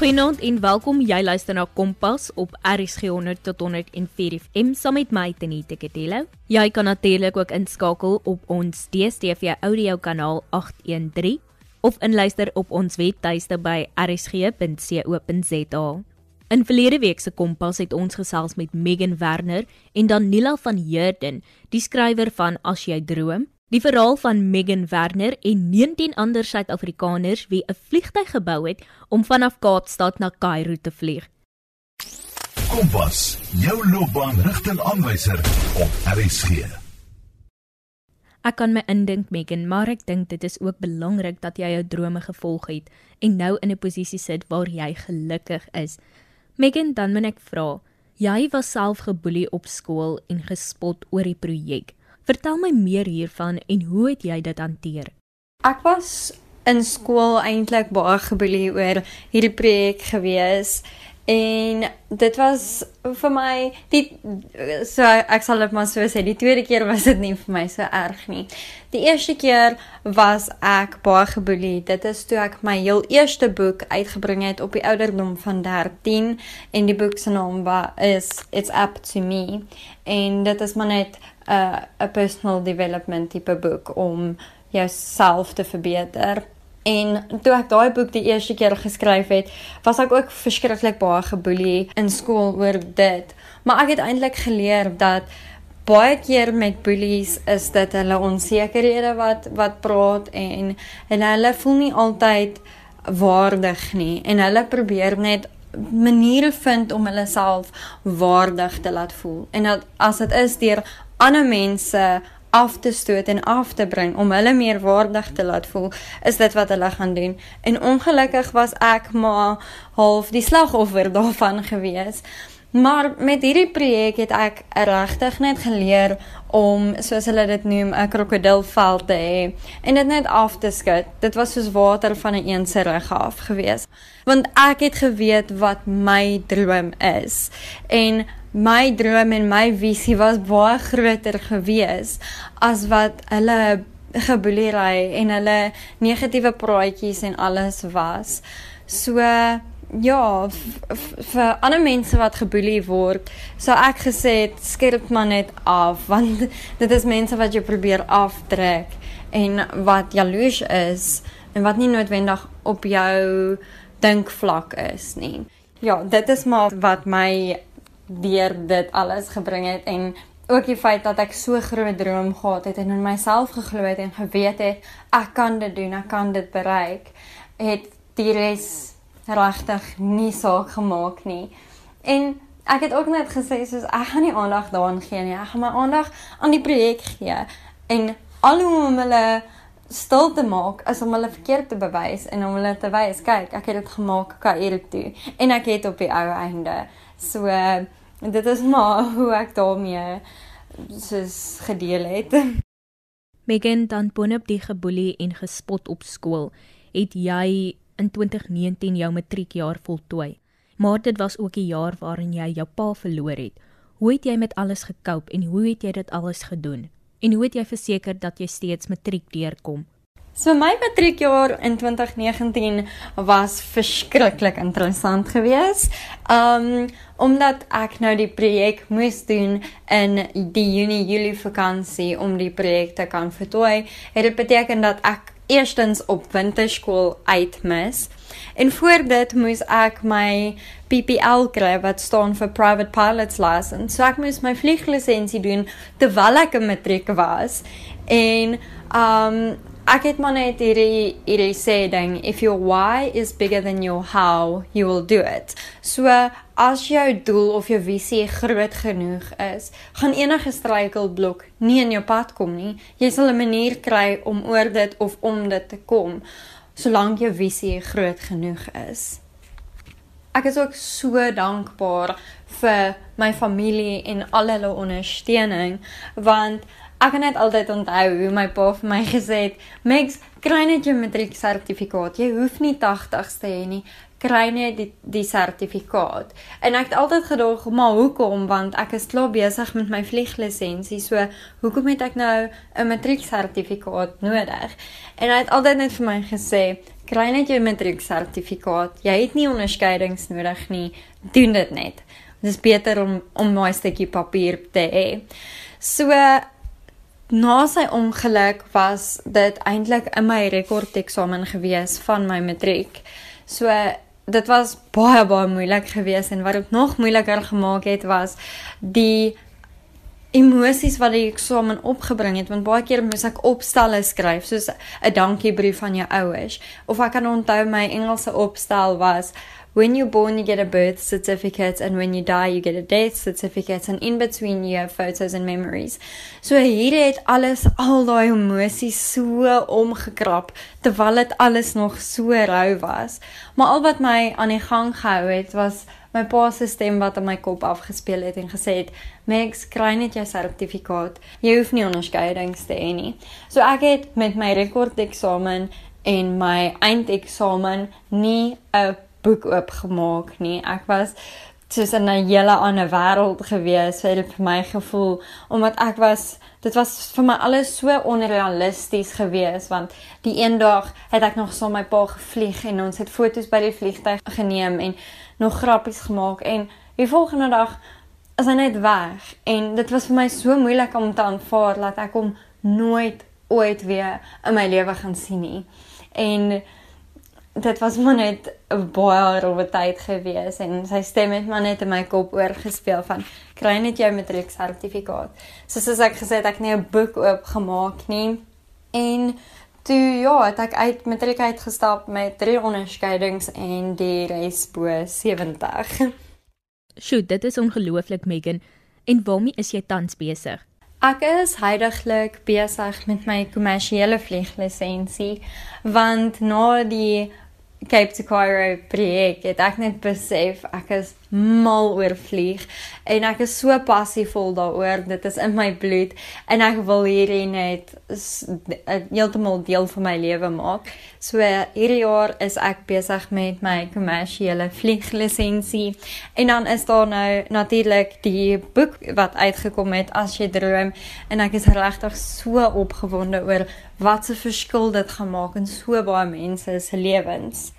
Goeienaand en welkom. Jy luister na Kompas op RSG 100 tot 104 FM saam met my Tenita Ketelo. Jy kan natuurlik ook inskakel op ons DStv audio kanaal 813 of inluister op ons webtuiste by rsg.co.za. In verlede week se Kompas het ons gesels met Megan Werner en Danila van Heerden, die skrywer van As jy droom, Die verhaal van Megan Werner en 19 ander Suid-Afrikaners wie 'n vliegtyg gebou het om vanaf Kaapstad na Kaïro te vlieg. Kompas, jou loopbaanrigtingaanwyser op RSG. Ek kan my indink Megan, maar ek dink dit is ook belangrik dat jy jou drome gevolg het en nou in 'n posisie sit waar jy gelukkig is. Megan, dan moet ek vra, jy was self geboelie op skool en gespot oor die projek. Vertel my meer hiervan en hoe het jy dit hanteer? Ek was in skool eintlik baie geboelie oor hierdie projek gewees en dit was vir my die so ek sal dit maar so sê die tweede keer was dit nie vir my so erg nie. Die eerste keer was ek baie geboelie. Dit is toe ek my heel eerste boek uitgebring het op die ouderdom van 13 en die boek se naam was It's Up to Me en dit is maar net 'n uh, 'n personal development tipe boek om jouself te verbeter. En toe ek daai boek die eerste keer geskryf het, was ek ook verskriklik baie geboelie in skool oor dit. Maar ek het eintlik geleer dat baie keer met bullies is dit hulle onsekerhede wat wat praat en en hulle voel nie altyd waardig nie en hulle probeer net maniere vind om hulle self waardig te laat voel. En dat as dit is deur ander mense af te stoot en af te bring om hulle meer waardig te laat voel, is dit wat hulle gaan doen. En ongelukkig was ek maar half die slagoffer daarvan gewees. Maar met hierdie projek het ek regtig net geleer om soos hulle dit noem 'n krokodilvel te hê en dit net af te skud. Dit was soos water van 'n een se rug af gewees. Want ek het geweet wat my droom is en my droom en my visie was baie groter gewees as wat hulle geboelery en hulle negatiewe praatjies en alles was. So ja, vir ander mense wat geboelie word, sou ek gesê het skerp maar net af want dit is mense wat jy probeer aftrek en wat jaloers is en wat nie noodwendig op jou dinkvlak is nie. Ja, dit is maar wat my deur dit alles gebring het en ook die feit dat ek so groot droom gehad het en in myself geglo het en geweet het ek kan dit doen, ek kan dit bereik, het die res regtig nie saak gemaak nie. En ek het ook net gesê soos ek gaan nie aandag daaraan gee nie. Ek gaan my aandag aan die projek gee en al hoe om hulle stil te maak is om hulle verkeerd te bewys en om hulle te wys kyk ek het dit gemaak Kaïro toe en ek het op die ou einde so dit is maar hoe ek daarmee soos gedeel het Megan dan boonop die geboelie en gespot op skool het jy in 2019 jou matriekjaar voltooi. Maar dit was ook 'n jaar waarin jy jou pa verloor het. Hoe het jy met alles gekoop en hoe het jy dit alles gedoen? En hoe het jy verseker dat jy steeds matriek deurkom? So my matriekjaar in 2019 was verskriklik interessant geweest. Um omdat ek nou die projek moes doen in die Junie Julie vakansie om die projek te kan voltooi, het dit beteken dat ek eerstens op winterskool uitmis. En voor dit moes ek my PPL kry wat staan vir private pilots license. So ek moes my vlieglisensie doen terwyl ek 'n matriek was. En um ek het maar net hierdie hierdie sê ding if your why is bigger than your how you will do it. So as jou doel of jou visie groot genoeg is gaan enige struikelblok nie in jou pad kom nie. Jy sal 'n manier kry om oor dit of om dit te kom solank jou visie groot genoeg is. Ek is ook so dankbaar vir my familie en al hulle ondersteuning want Ek kan net altyd onthou hoe my pa vir my gesê het, "Max, kry net jou matriek sertifikaat. Jy hoef nie 80s te hê nie. kry jy die die sertifikaat. En ek het altyd gedog, maar hoekom? Want ek is klaar besig met my vlieglisensie. So, hoekom het ek nou 'n matrieksertifikaat nodig? En hy het altyd net vir my gesê, kry net jou matrieksertifikaat. Jy het nie onderskeidings nodig nie. Doen dit net. Dit is beter om om 'n stukkie papier te hê. So na sy ongeluk was dit eintlik in my rekordeksamen gewees van my matriek. So dit was baie baie moeilik geweest en wat dit nog moeiliker gemaak het was die emosies wat die eksamen opgebring het want baie keer moes ek opstelle skryf soos 'n dankiebrief aan jou ouers of ek kan onthou my Engelse opstel was when you're born you get a birth certificate and when you die you get a death certificate and in between you have photos and memories. So hier het alles al daai emosies so omgekrap terwyl dit alles nog so rou was. Maar al wat my aan die gang gehou het was my pa se stem wat in my kop afgespeel het en gesê het Max kry net jou sertifikaat. Jy hoef nie onderskeidings te hê nie. So ek het met my rekordeksamen en my eindeksamen nie 'n boek oopgemaak nie. Ek was soos in 'n hele ander wêreld gewees, het dit vir my gevoel omdat ek was dit was vir my alles so onrealisties gewees want die een dag het ek nog saam so my pa gevlieg en ons het foto's by die vliegtuig geneem en nog grappies gemaak en die volgende dag is hy net weg en dit was vir my so moeilik om te aanvaar dat ek hom nooit ooit weer in my lewe gaan sien nie. En dit was maar net 'n baie rowwe tyd gewees en sy stem het maar net in my kop oorgespeel van kry net jou matriek sertifikaat. Soos as ek gesê het ek nie 'n boek oopgemaak nie en toe ja, het ek uit matriek uitgestap met drie onderskeidings en die res bo 70. Sjoe, dit is ongelooflik Megan. En waarmee is jy tans besig? Ek is heidaglik besig met my kommersiële vlieglisensie want na die Cape to Cairo projek het ek net besef ek is mal oor vlieg en ek is so passievol daaroor dit is in my bloed en ek wil hierdie net heeltemal deel van my lewe maak. So hierdie jaar is ek besig met my kommersiële vlieglisensie en dan is daar nou natuurlik die boek wat uitgekom het as jy droom en ek is regtig so opgewonde oor wat se verskil dit gaan maak in so baie mense se lewens.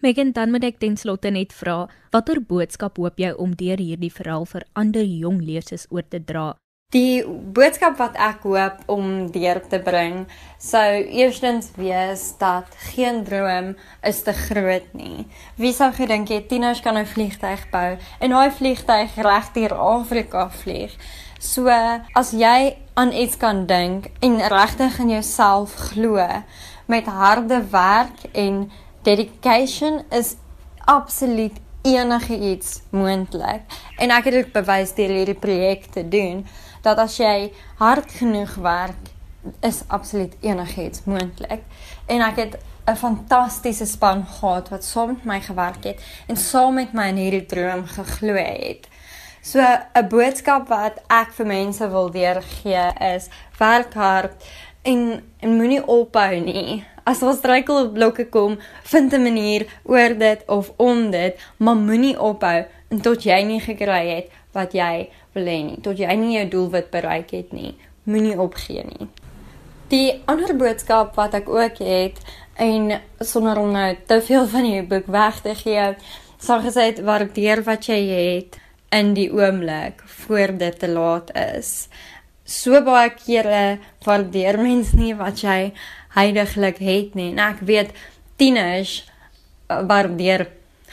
Megan, dan moet ek ten slotte net vra, watter boodskap hoop jy om deur hierdie verhaal vir ander jong lesers oor te dra? Die boodskap wat ek hoop om deur te bring, sou eerstens wees dat geen droom is te groot nie. Wie sou gedink het tieners kan 'n vliegtyg bou en daai vliegtyg reg deur Afrika vlieg? So as jy aan iets kan dink en regtig in jouself glo met harde werk en dedication is absoluut enige iets moontlik. En ek het dit bewys deur hierdie projek te doen dat as jy hard genoeg werk, is absoluut enigiets moontlik. En ek het 'n fantastiese span gehad wat saam met my gewerk het en saam met my in hierdie droom geglo het. So 'n boodskap wat ek vir mense wil deurgee is werk hard en, en moenie ophou nie as daar struikelblokke kom, vind 'n manier oor dit of om dit, maar moenie ophou tot jy nie gekry het wat jy wil hê nie, tot jy nie jou doelwit bereik het nie. Moenie opgee nie. Die ander boodskap wat ek ook het en sonder om nou te veel van die boek weg te gee, sal gesê waardeer wat jy het in die oomblik voor dit te laat is. So baie kere waardeer mens nie wat jy heiliglik het nie. En ek weet tieners uh, waardeer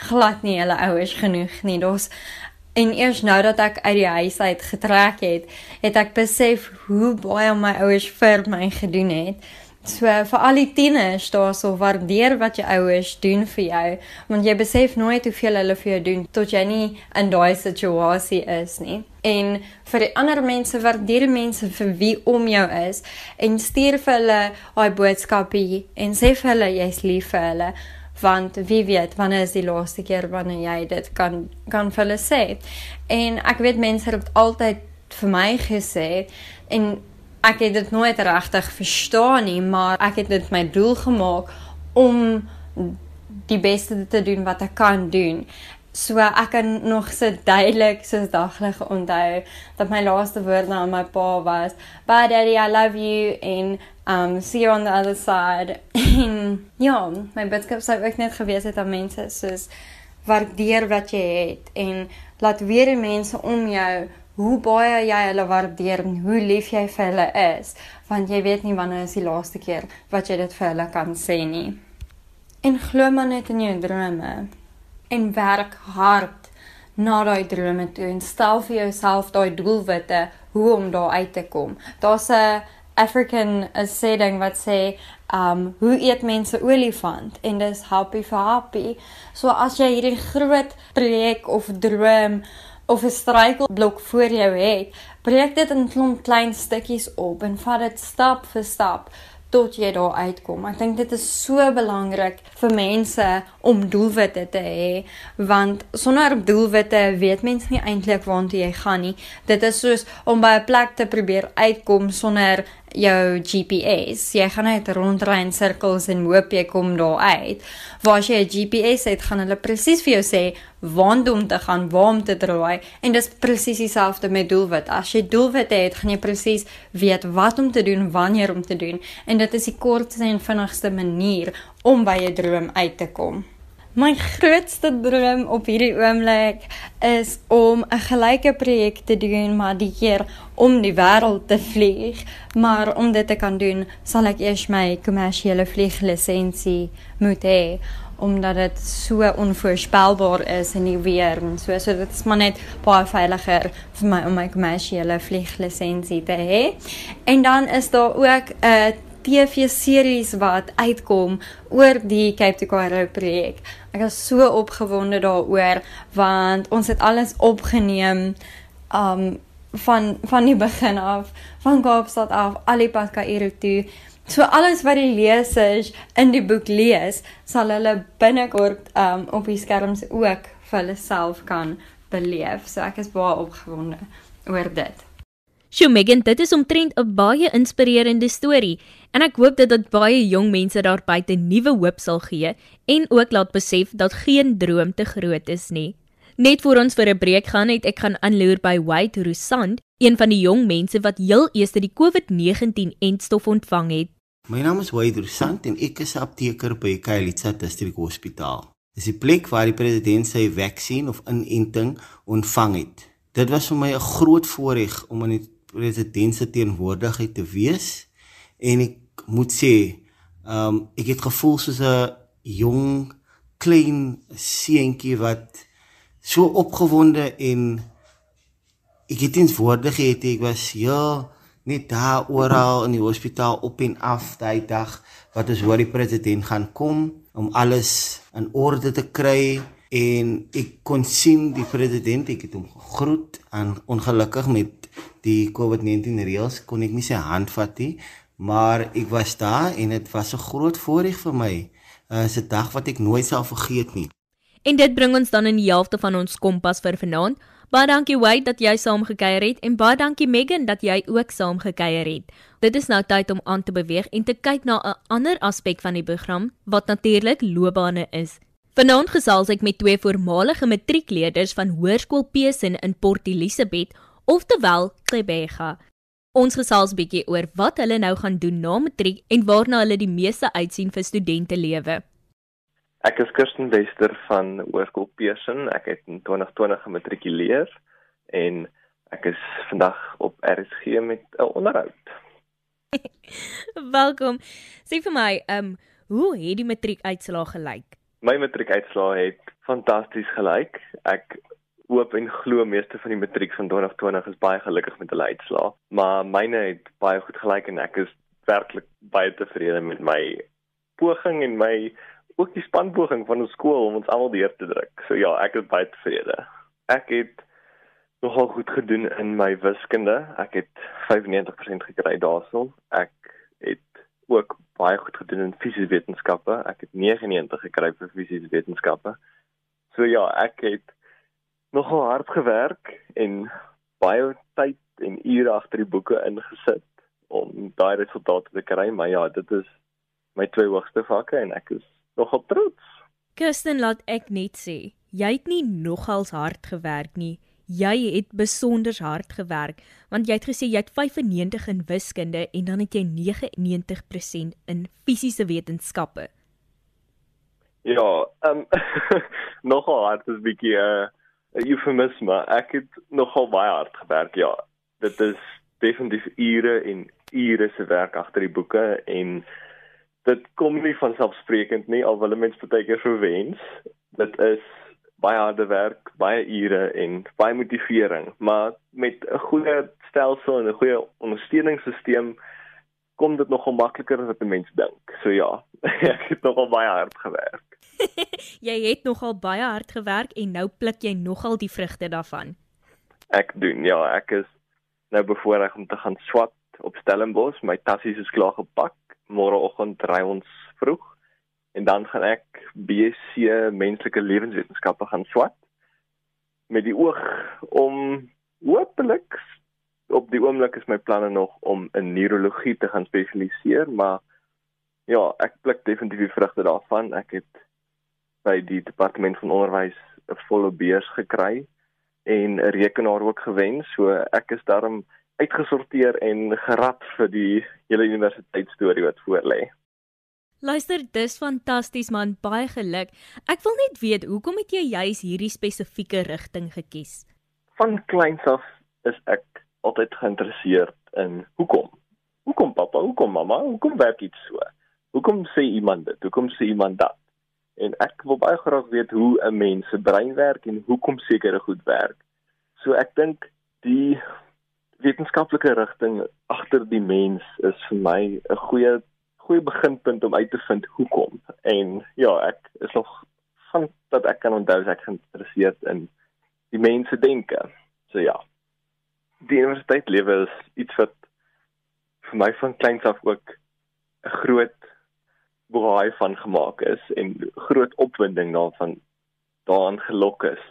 glad nie hulle ouers genoeg nie. Daar's en eers nou dat ek uit die huis uit getrek het, het ek besef hoe baie my ouers vir my gedoen het. So vir al die tieners daarso waardeer wat jou ouers doen vir jou want jy besef nooit hoeveel hulle vir jou doen tot jy nie in daai situasie is nie. En vir die ander mense waardeer mense vir wie om jou is en stuur vir hulle daai boodskapie en sê vir hulle jy's lief vir hulle want wie weet wanneer is die laaste keer wanneer jy dit kan kan vir hulle sê. En ek weet mense het altyd vir my gesê en ek het dit nooit regtig verstaan nie, maar ek het dit my doel gemaak om die beste te doen wat ek kan doen. So ek kan nog so duidelik soos daglig onthou dat my laaste woord aan my pa was, "Bye daddy, I love you" en um see you on the other side. En ja, my boodskap sou ook net gewees het aan mense soos waardeer wat jy het en laat weer die mense om jou hoe baie jy hulle waardeer en hoe lief jy vir hulle is, want jy weet nie wanneer is die laaste keer wat jy dit vir hulle kan sê nie. En glo maar net in jou drome en werk hard na daai drome toe en stel vir jouself daai doelwitte hoe om daar uit te kom. Daar's 'n African saying wat sê, um hoe eet mense olifant en dis happy for happy. So as jy hierdie groot projek of droom of 'n struikelblok voor jou het, breek dit in klomp klein stukkies op en vat dit stap vir stap tot jy daar uitkom. Ek dink dit is so belangrik vir mense om doelwitte te hê want sonder doelwitte weet mense nie eintlik waartoe jy gaan nie. Dit is soos om by 'n plek te probeer uitkom sonder jou GPS. Jy gaan net rondry in sirkels en hoop jy kom daar uit. Waar as jy 'n GPS het, gaan hulle presies vir jou sê waar om te gaan, waar om te draai en dis presies dieselfde met doelwit. As jy doelwitte het, gaan jy presies weet wat om te doen, wanneer om te doen en dit is die kortste en vinnigste manier om by 'n droom uit te kom. My grootste droom op hierdie oomblik is om 'n gelyke projek te doen, maar die keer om die wêreld te vlieg. Maar om dit te kan doen, sal ek eers my kommersiële vlieglisensie moet hê omdat dit so onvoorspelbaar is in die weer en so so dit is maar net baie veiliger vir my om my kommersiële vlieglisensie te hê. En dan is daar ook 'n TV-series wat uitkom oor die Cape to Cairo projek. Ek is so opgewonde daaroor want ons het alles opgeneem um van van die begin af, van Kaapstad af, al die pad Kairo toe. So alles wat die lesers in die boek lees, sal hulle binnekort um op die skerms ook vir hulle self kan beleef. So ek is baie opgewonde oor dit. Sjoe Megan, dit is omtrent 'n baie inspirerende storie en ek hoop dat dit baie jong mense daar buite nuwe hoop sal gee en ook laat besef dat geen droom te groot is nie. Net voor ons vir 'n breek gaan het ek gaan aanloer by White Rusand, een van die jong mense wat heel eers die COVID-19-entstof ontvang het. My naam is White Rusand en ek is 'n apteker by Kailitsa District Hospitaal. Dis die plek waar die president sy vaksin of inenting ontvang het. Dit was vir my 'n groot voorreg om aan die president se teenwoordigheid te wees. En ek moet sê ehm um, ek het gevoel soos 'n jong klein seentjie wat so opgewonde en ek het eens woorde gehad ek was ja net daar oral in die hospitaal op en af daai dag wat ons hoor die president gaan kom om alles in orde te kry en ek kon sien die president ek het hom gegroet en ongelukkig met die COVID-19 reëls kon ek nie sy hand vat nie, maar ek was daar en dit was 'n groot voorreg vir my. Uh, is 'n dag wat ek nooit sal vergeet nie. En dit bring ons dan in die helfte van ons kompas vir vanaand. Baie dankie Wade dat jy saam gekuier het en baie dankie Megan dat jy ook saam gekuier het. Dit is nou tyd om aan te beweeg en te kyk na 'n ander aspek van die program wat natuurlik loopbane is. Vanaand gesels ek met twee voormalige matriekleerders van Hoërskool Pesin in Port Elizabeth oftewel Qebega. Ons gesels bietjie oor wat hulle nou gaan doen na matriek en waarna hulle die meeste uitsien vir studente lewe. Ek is Kirsten Wester van Hoërskool Pearson. Ek het in 2020 gematrikuleer en ek is vandag op RSG met 'n onderhoud. Welkom. Sê vir my, ehm, um, hoe het die matriekuitslae gelyk? My matriekuitslae het fantasties gelyk. Ek hoop en glo meeste van die matriek van 2020 is baie gelukkig met hulle uitslae, maar myne het baie goed gelyk en ek is werklik baie tevrede met my poging en my ook die spanpoging van ons skool om ons almal deur te druk. So ja, ek is baie tevrede. Ek het nogal goed gedoen in my wiskunde. Ek het 95% gekry daarso. Ek het ook baie goed gedoen in fisiese wetenskappe. Ek het 99 gekry vir fisiese wetenskappe. So ja, ek het nogal hard gewerk en baie tyd en ure agter die boeke ingesit om daai resultate te kry, maar ja, dit is my twee hoogste vakke en ek is nogal trots. Kirsten laat ek net sê, jy het nie nogals hard gewerk nie. Jy het besonder hard gewerk want jy het gesê jy het 95 in wiskunde en dan het jy 99% in fisiese wetenskappe. Ja, ehm um, nogal hard is 'n bietjie 'n uh, eufemisme. Ek het nogal baie hard gewerk, ja. Dit is definitief ure en ure se werk agter die boeke en dit kom nie van selfsprekend nie al wil mense baie keer verwens. Dit is baie harde werk, baie ure en baie motivering, maar met 'n goeie stelsel en 'n goeie ondersteuningssisteem kom dit nogal makliker as wat 'n mens dink. So ja, ek het nogal baie hard gewerk. jy het nogal baie hard gewerk en nou pluk jy nogal die vrugte daarvan. Ek doen ja, ek is nou bevoorreg om te gaan swat op Stellenbosch. My tassies is klaar gepak. Môreoggend ry ons vroeg en dan gaan ek BSc menslike lewenswetenskappe gaan swat met die oog om hopelik op die oomblik is my planne nog om in neurologie te gaan spesialiseer, maar ja, ek pluk definitief die vrugte daarvan. Ek het by die departement van onderwys 'n volle beurs gekry en 'n rekenaar ook gewen, so ek is daarom uitgesorteer en gerad vir die hele universiteitsstorie wat voorlê. Luister, dis fantasties man, baie geluk. Ek wil net weet, hoekom het jy juis hierdie spesifieke rigting gekies? Van kleins af is ek altyd geïnteresseerd in hoekom? Hoekom pappa? Hoekom mamma? Hoekom werk dit so? Hoekom sê iemand dit? Hoekom sê iemand dat? En ek wil baie graag weet hoe 'n mens se brein werk en hoekom sekere goed werk. So ek dink die wetenskaplike rigting agter die mens is vir my 'n goeie goeie beginpunt om uit te vind hoekom. En ja, ek is nog van dat ek kan onthou ek geïnteresseerd in die mense denke. So ja die universiteit lewe is iets wat vir my van kleins af ook 'n groot boei van gemaak is en groot opwinding daarvan daaraan gelok is.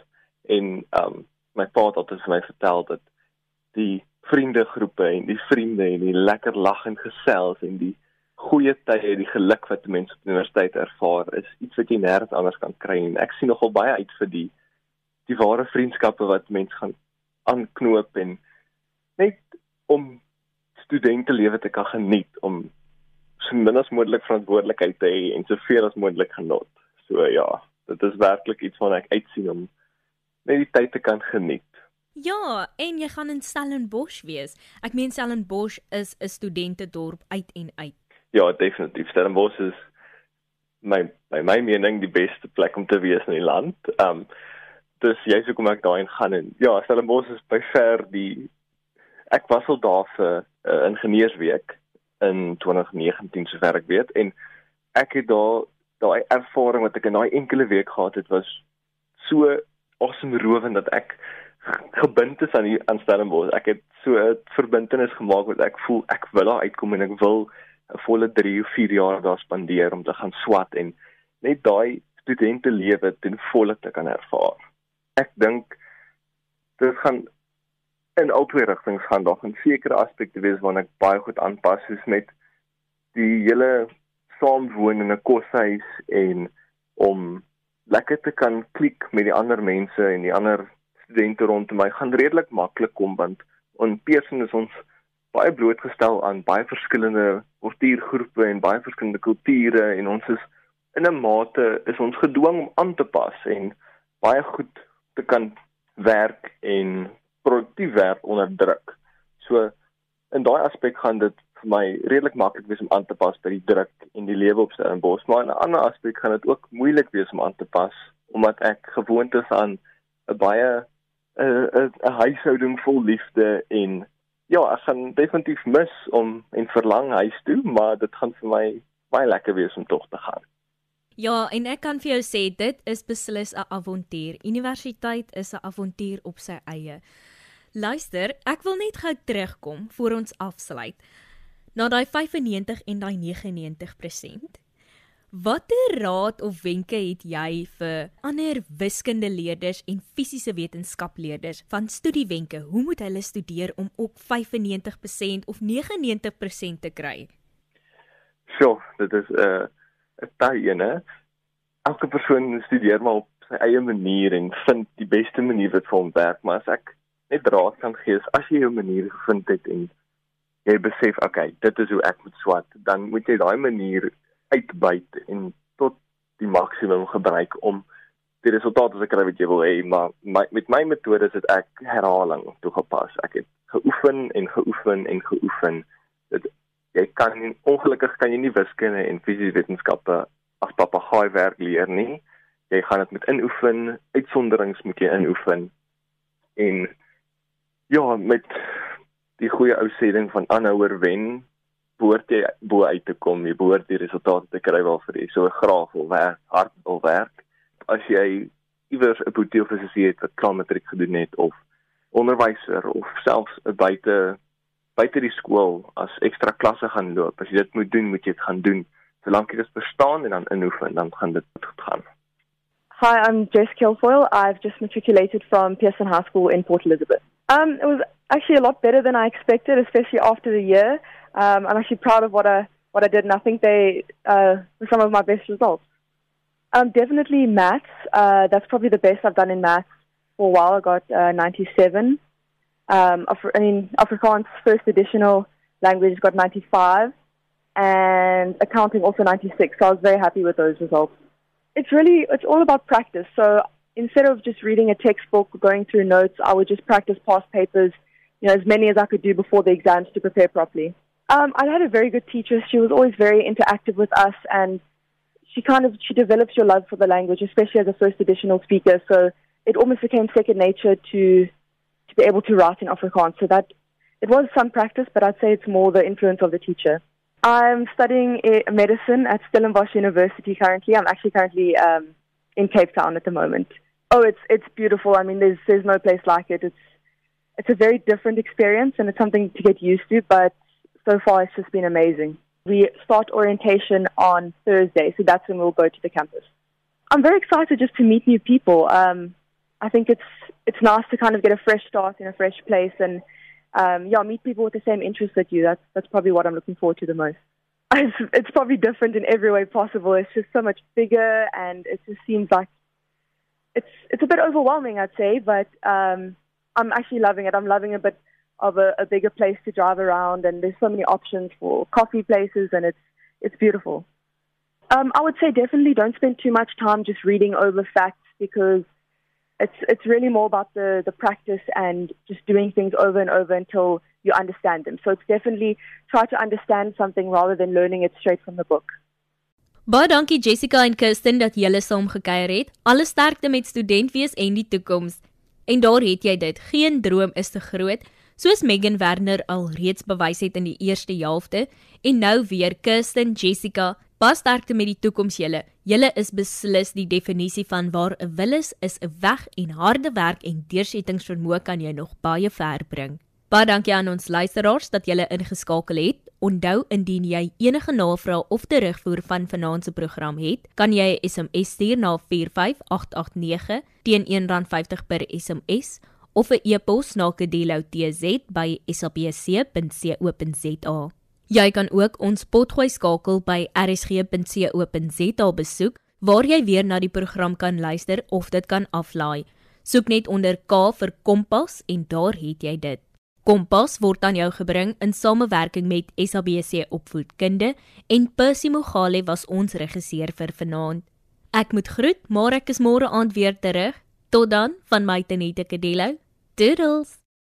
En um my pa het altyd vir my vertel dat die vriendegroepe en die vriende en die lekker lag en gesels en die goeie tye die geluk wat mense op universiteit ervaar is iets wat jy nêrens anders kan kry. En ek sien nogal baie uit vir die die ware vriendskappe wat mense gaan aanknoop en net om studente lewe te kan geniet om so min as moontlik verantwoordelikheid te hê en soveel as moontlik genot. So ja, dit is werklik iets wat ek uitsien om net die tyd te kan geniet. Ja, en jy gaan in Stellenbosch wees. Ek meen Stellenbosch is 'n studentedorp uit en uit. Ja, definitief. Stellenbosch is my my my mening die beste plek om te wees in die land. Um dis jy's hoekom ek daarin gaan en ja, Stellenbosch is by ver die ek was al daar vir 'n uh, eh, ingenieursweek in 2019 sover ek weet en ek het daar daai ervaring wat ek in daai enkele week gehad het was so awesome rowend dat ek gebind is aan die aanstellingbos. Ek het so 'n verbintenis gemaak wat ek voel ek wil daar uitkom en ek wil 'n volle 3 of 4 jaar daar spandeer om te gaan swat en net daai studente lewe ten volle te kan ervaar. Ek dink dit gaan in albei rigtings gaan daar 'n sekere aspekte wees waarna ek baie goed aanpas soos met die hele saamwoon in 'n koshuis en om lekker te kan klik met die ander mense en die ander studente rondom my gaan redelik maklik kom want in Pearson is ons baie blootgestel aan baie verskillende kultuurgroepe en baie verskillende kulture en ons is in 'n mate is ons gedwing om aan te pas en baie goed te kan werk en produktief werk onder druk. So in daai aspek gaan dit vir my redelik maklik wees om aan te pas by die druk en die lewe op Stellenbosch, maar in 'n ander aspek gaan dit ook moeilik wees om aan te pas omdat ek gewoond is aan 'n baie 'n 'n huishouding vol liefde en ja, ek gaan definitief mis om en verlang huis toe, maar dit gaan vir my baie lekker wees om tog te gaan. Ja, en ek kan vir jou sê dit is beslis 'n avontuur. Universiteit is 'n avontuur op sy eie. Luister, ek wil net gou terugkom voor ons afsluit. Na daai 95 en daai 99%. Watter raad of wenke het jy vir ander wiskundeleerders en fisiese wetenskapleerders van studiewenke? Hoe moet hulle studeer om ook 95% of 99% te kry? So, dit is 'n uh, 'n taai ene. elke persoon studeer maar op sy eie manier en vind die beste manier wat vir hom werk, maar as ek net raad kan gee, as jy jou manier gevind het en jy besef, okay, dit is hoe ek moet swat, dan moet jy daai manier uitbuit en tot die maksimum gebruik om die resultate te kry wat jy wil hê, maar my, met my metode is dit ek herhaling toegepas. Ek het geoefen en geoefen en geoefen. Dit jy kan ongelukkig kan jy nie wiskunde en fisiese wetenskappe as papegaai werk leer nie. Jy gaan dit met inoefen, uitsonderings moet jy inoefen. En ja, met die goeie ou sê ding van aanhouer wen, behoort jy bo uit te kom, jy behoort die resultate te kry waarvoor jy so graag wil werk, hard wil werk. As jy iewers 'n boetieofisier het wat klaar matriek gedoen het of onderwyser of selfs 'n buite buite die skool as ekstra klasse gaan loop. As jy dit moet doen, moet jy dit gaan doen. Solank jy dit verstaan en dan inoefen, dan gaan dit goed gaan. Hi, I'm Jess Kilfoyle. I've just matriculated from Pearson High School in Port Elizabeth. Um, it was actually a lot better than I expected, especially after the year. Um, I'm actually proud of what I what I did, and I think they uh, were some of my best results. Um, definitely maths. Uh, that's probably the best I've done in maths for a while. I got uh, 97. Um, I mean, Afrikaans first additional language got 95, and accounting also 96. So I was very happy with those results. It's really it's all about practice. So instead of just reading a textbook, or going through notes, I would just practice past papers, you know, as many as I could do before the exams to prepare properly. Um, I had a very good teacher. She was always very interactive with us, and she kind of she develops your love for the language, especially as a first additional speaker. So it almost became second nature to to be able to write in Afrikaans. So that it was some practice, but I'd say it's more the influence of the teacher. I'm studying medicine at Stellenbosch University currently. I'm actually currently um, in Cape Town at the moment. Oh, it's it's beautiful. I mean, there's there's no place like it. It's it's a very different experience, and it's something to get used to. But so far, it's just been amazing. We start orientation on Thursday, so that's when we'll go to the campus. I'm very excited just to meet new people. Um, I think it's it's nice to kind of get a fresh start in a fresh place and um, yeah, meet people with the same interests that you. That's that's probably what I'm looking forward to the most. It's, it's probably different in every way possible. It's just so much bigger, and it just seems like it's it's a bit overwhelming, I'd say. But um, I'm actually loving it. I'm loving a bit of a, a bigger place to drive around, and there's so many options for coffee places, and it's it's beautiful. Um, I would say definitely don't spend too much time just reading over facts because it's it's really more about the the practice and just doing things over and over until you understand them. So it's definitely try to understand something rather than learning it straight from the book. Baie dankie Jessica en Kirsten dat julle saam gekuier het. Alle sterkte met student wees en die toekoms. En daar het jy dit. Geen droom is te groot, soos Megan Werner al reeds bewys het in die eerste helfte en nou weer Kirsten, Jessica Pas sterkte met die toekoms julle. Julle is beslis die definisie van waar 'n wil is, is 'n weg en harde werk en deursettingsvermoë kan jou nog baie ver bring. Baie dankie aan ons luisteraars dat julle ingeskakel het. Onthou indien jy enige navrae of terugvoer van vanaand se program het, kan jy 'n SMS stuur na 45889 teen R1.50 per SMS of 'n e-pos na kedeloutz@sabc.co.za. Jy kan ook ons potgooi skakel by rsg.co.za besoek waar jy weer na die program kan luister of dit kan aflaai. Soek net onder K vir Kompas en daar het jy dit. Kompas word aan jou gebring in samewerking met SABC Opvoedkunde en Percy Mogale was ons regisseur vir vanaand. Ek moet groet, maar ek is môre aand weer terug. Tot dan van my Tenette Kadello. Doodles.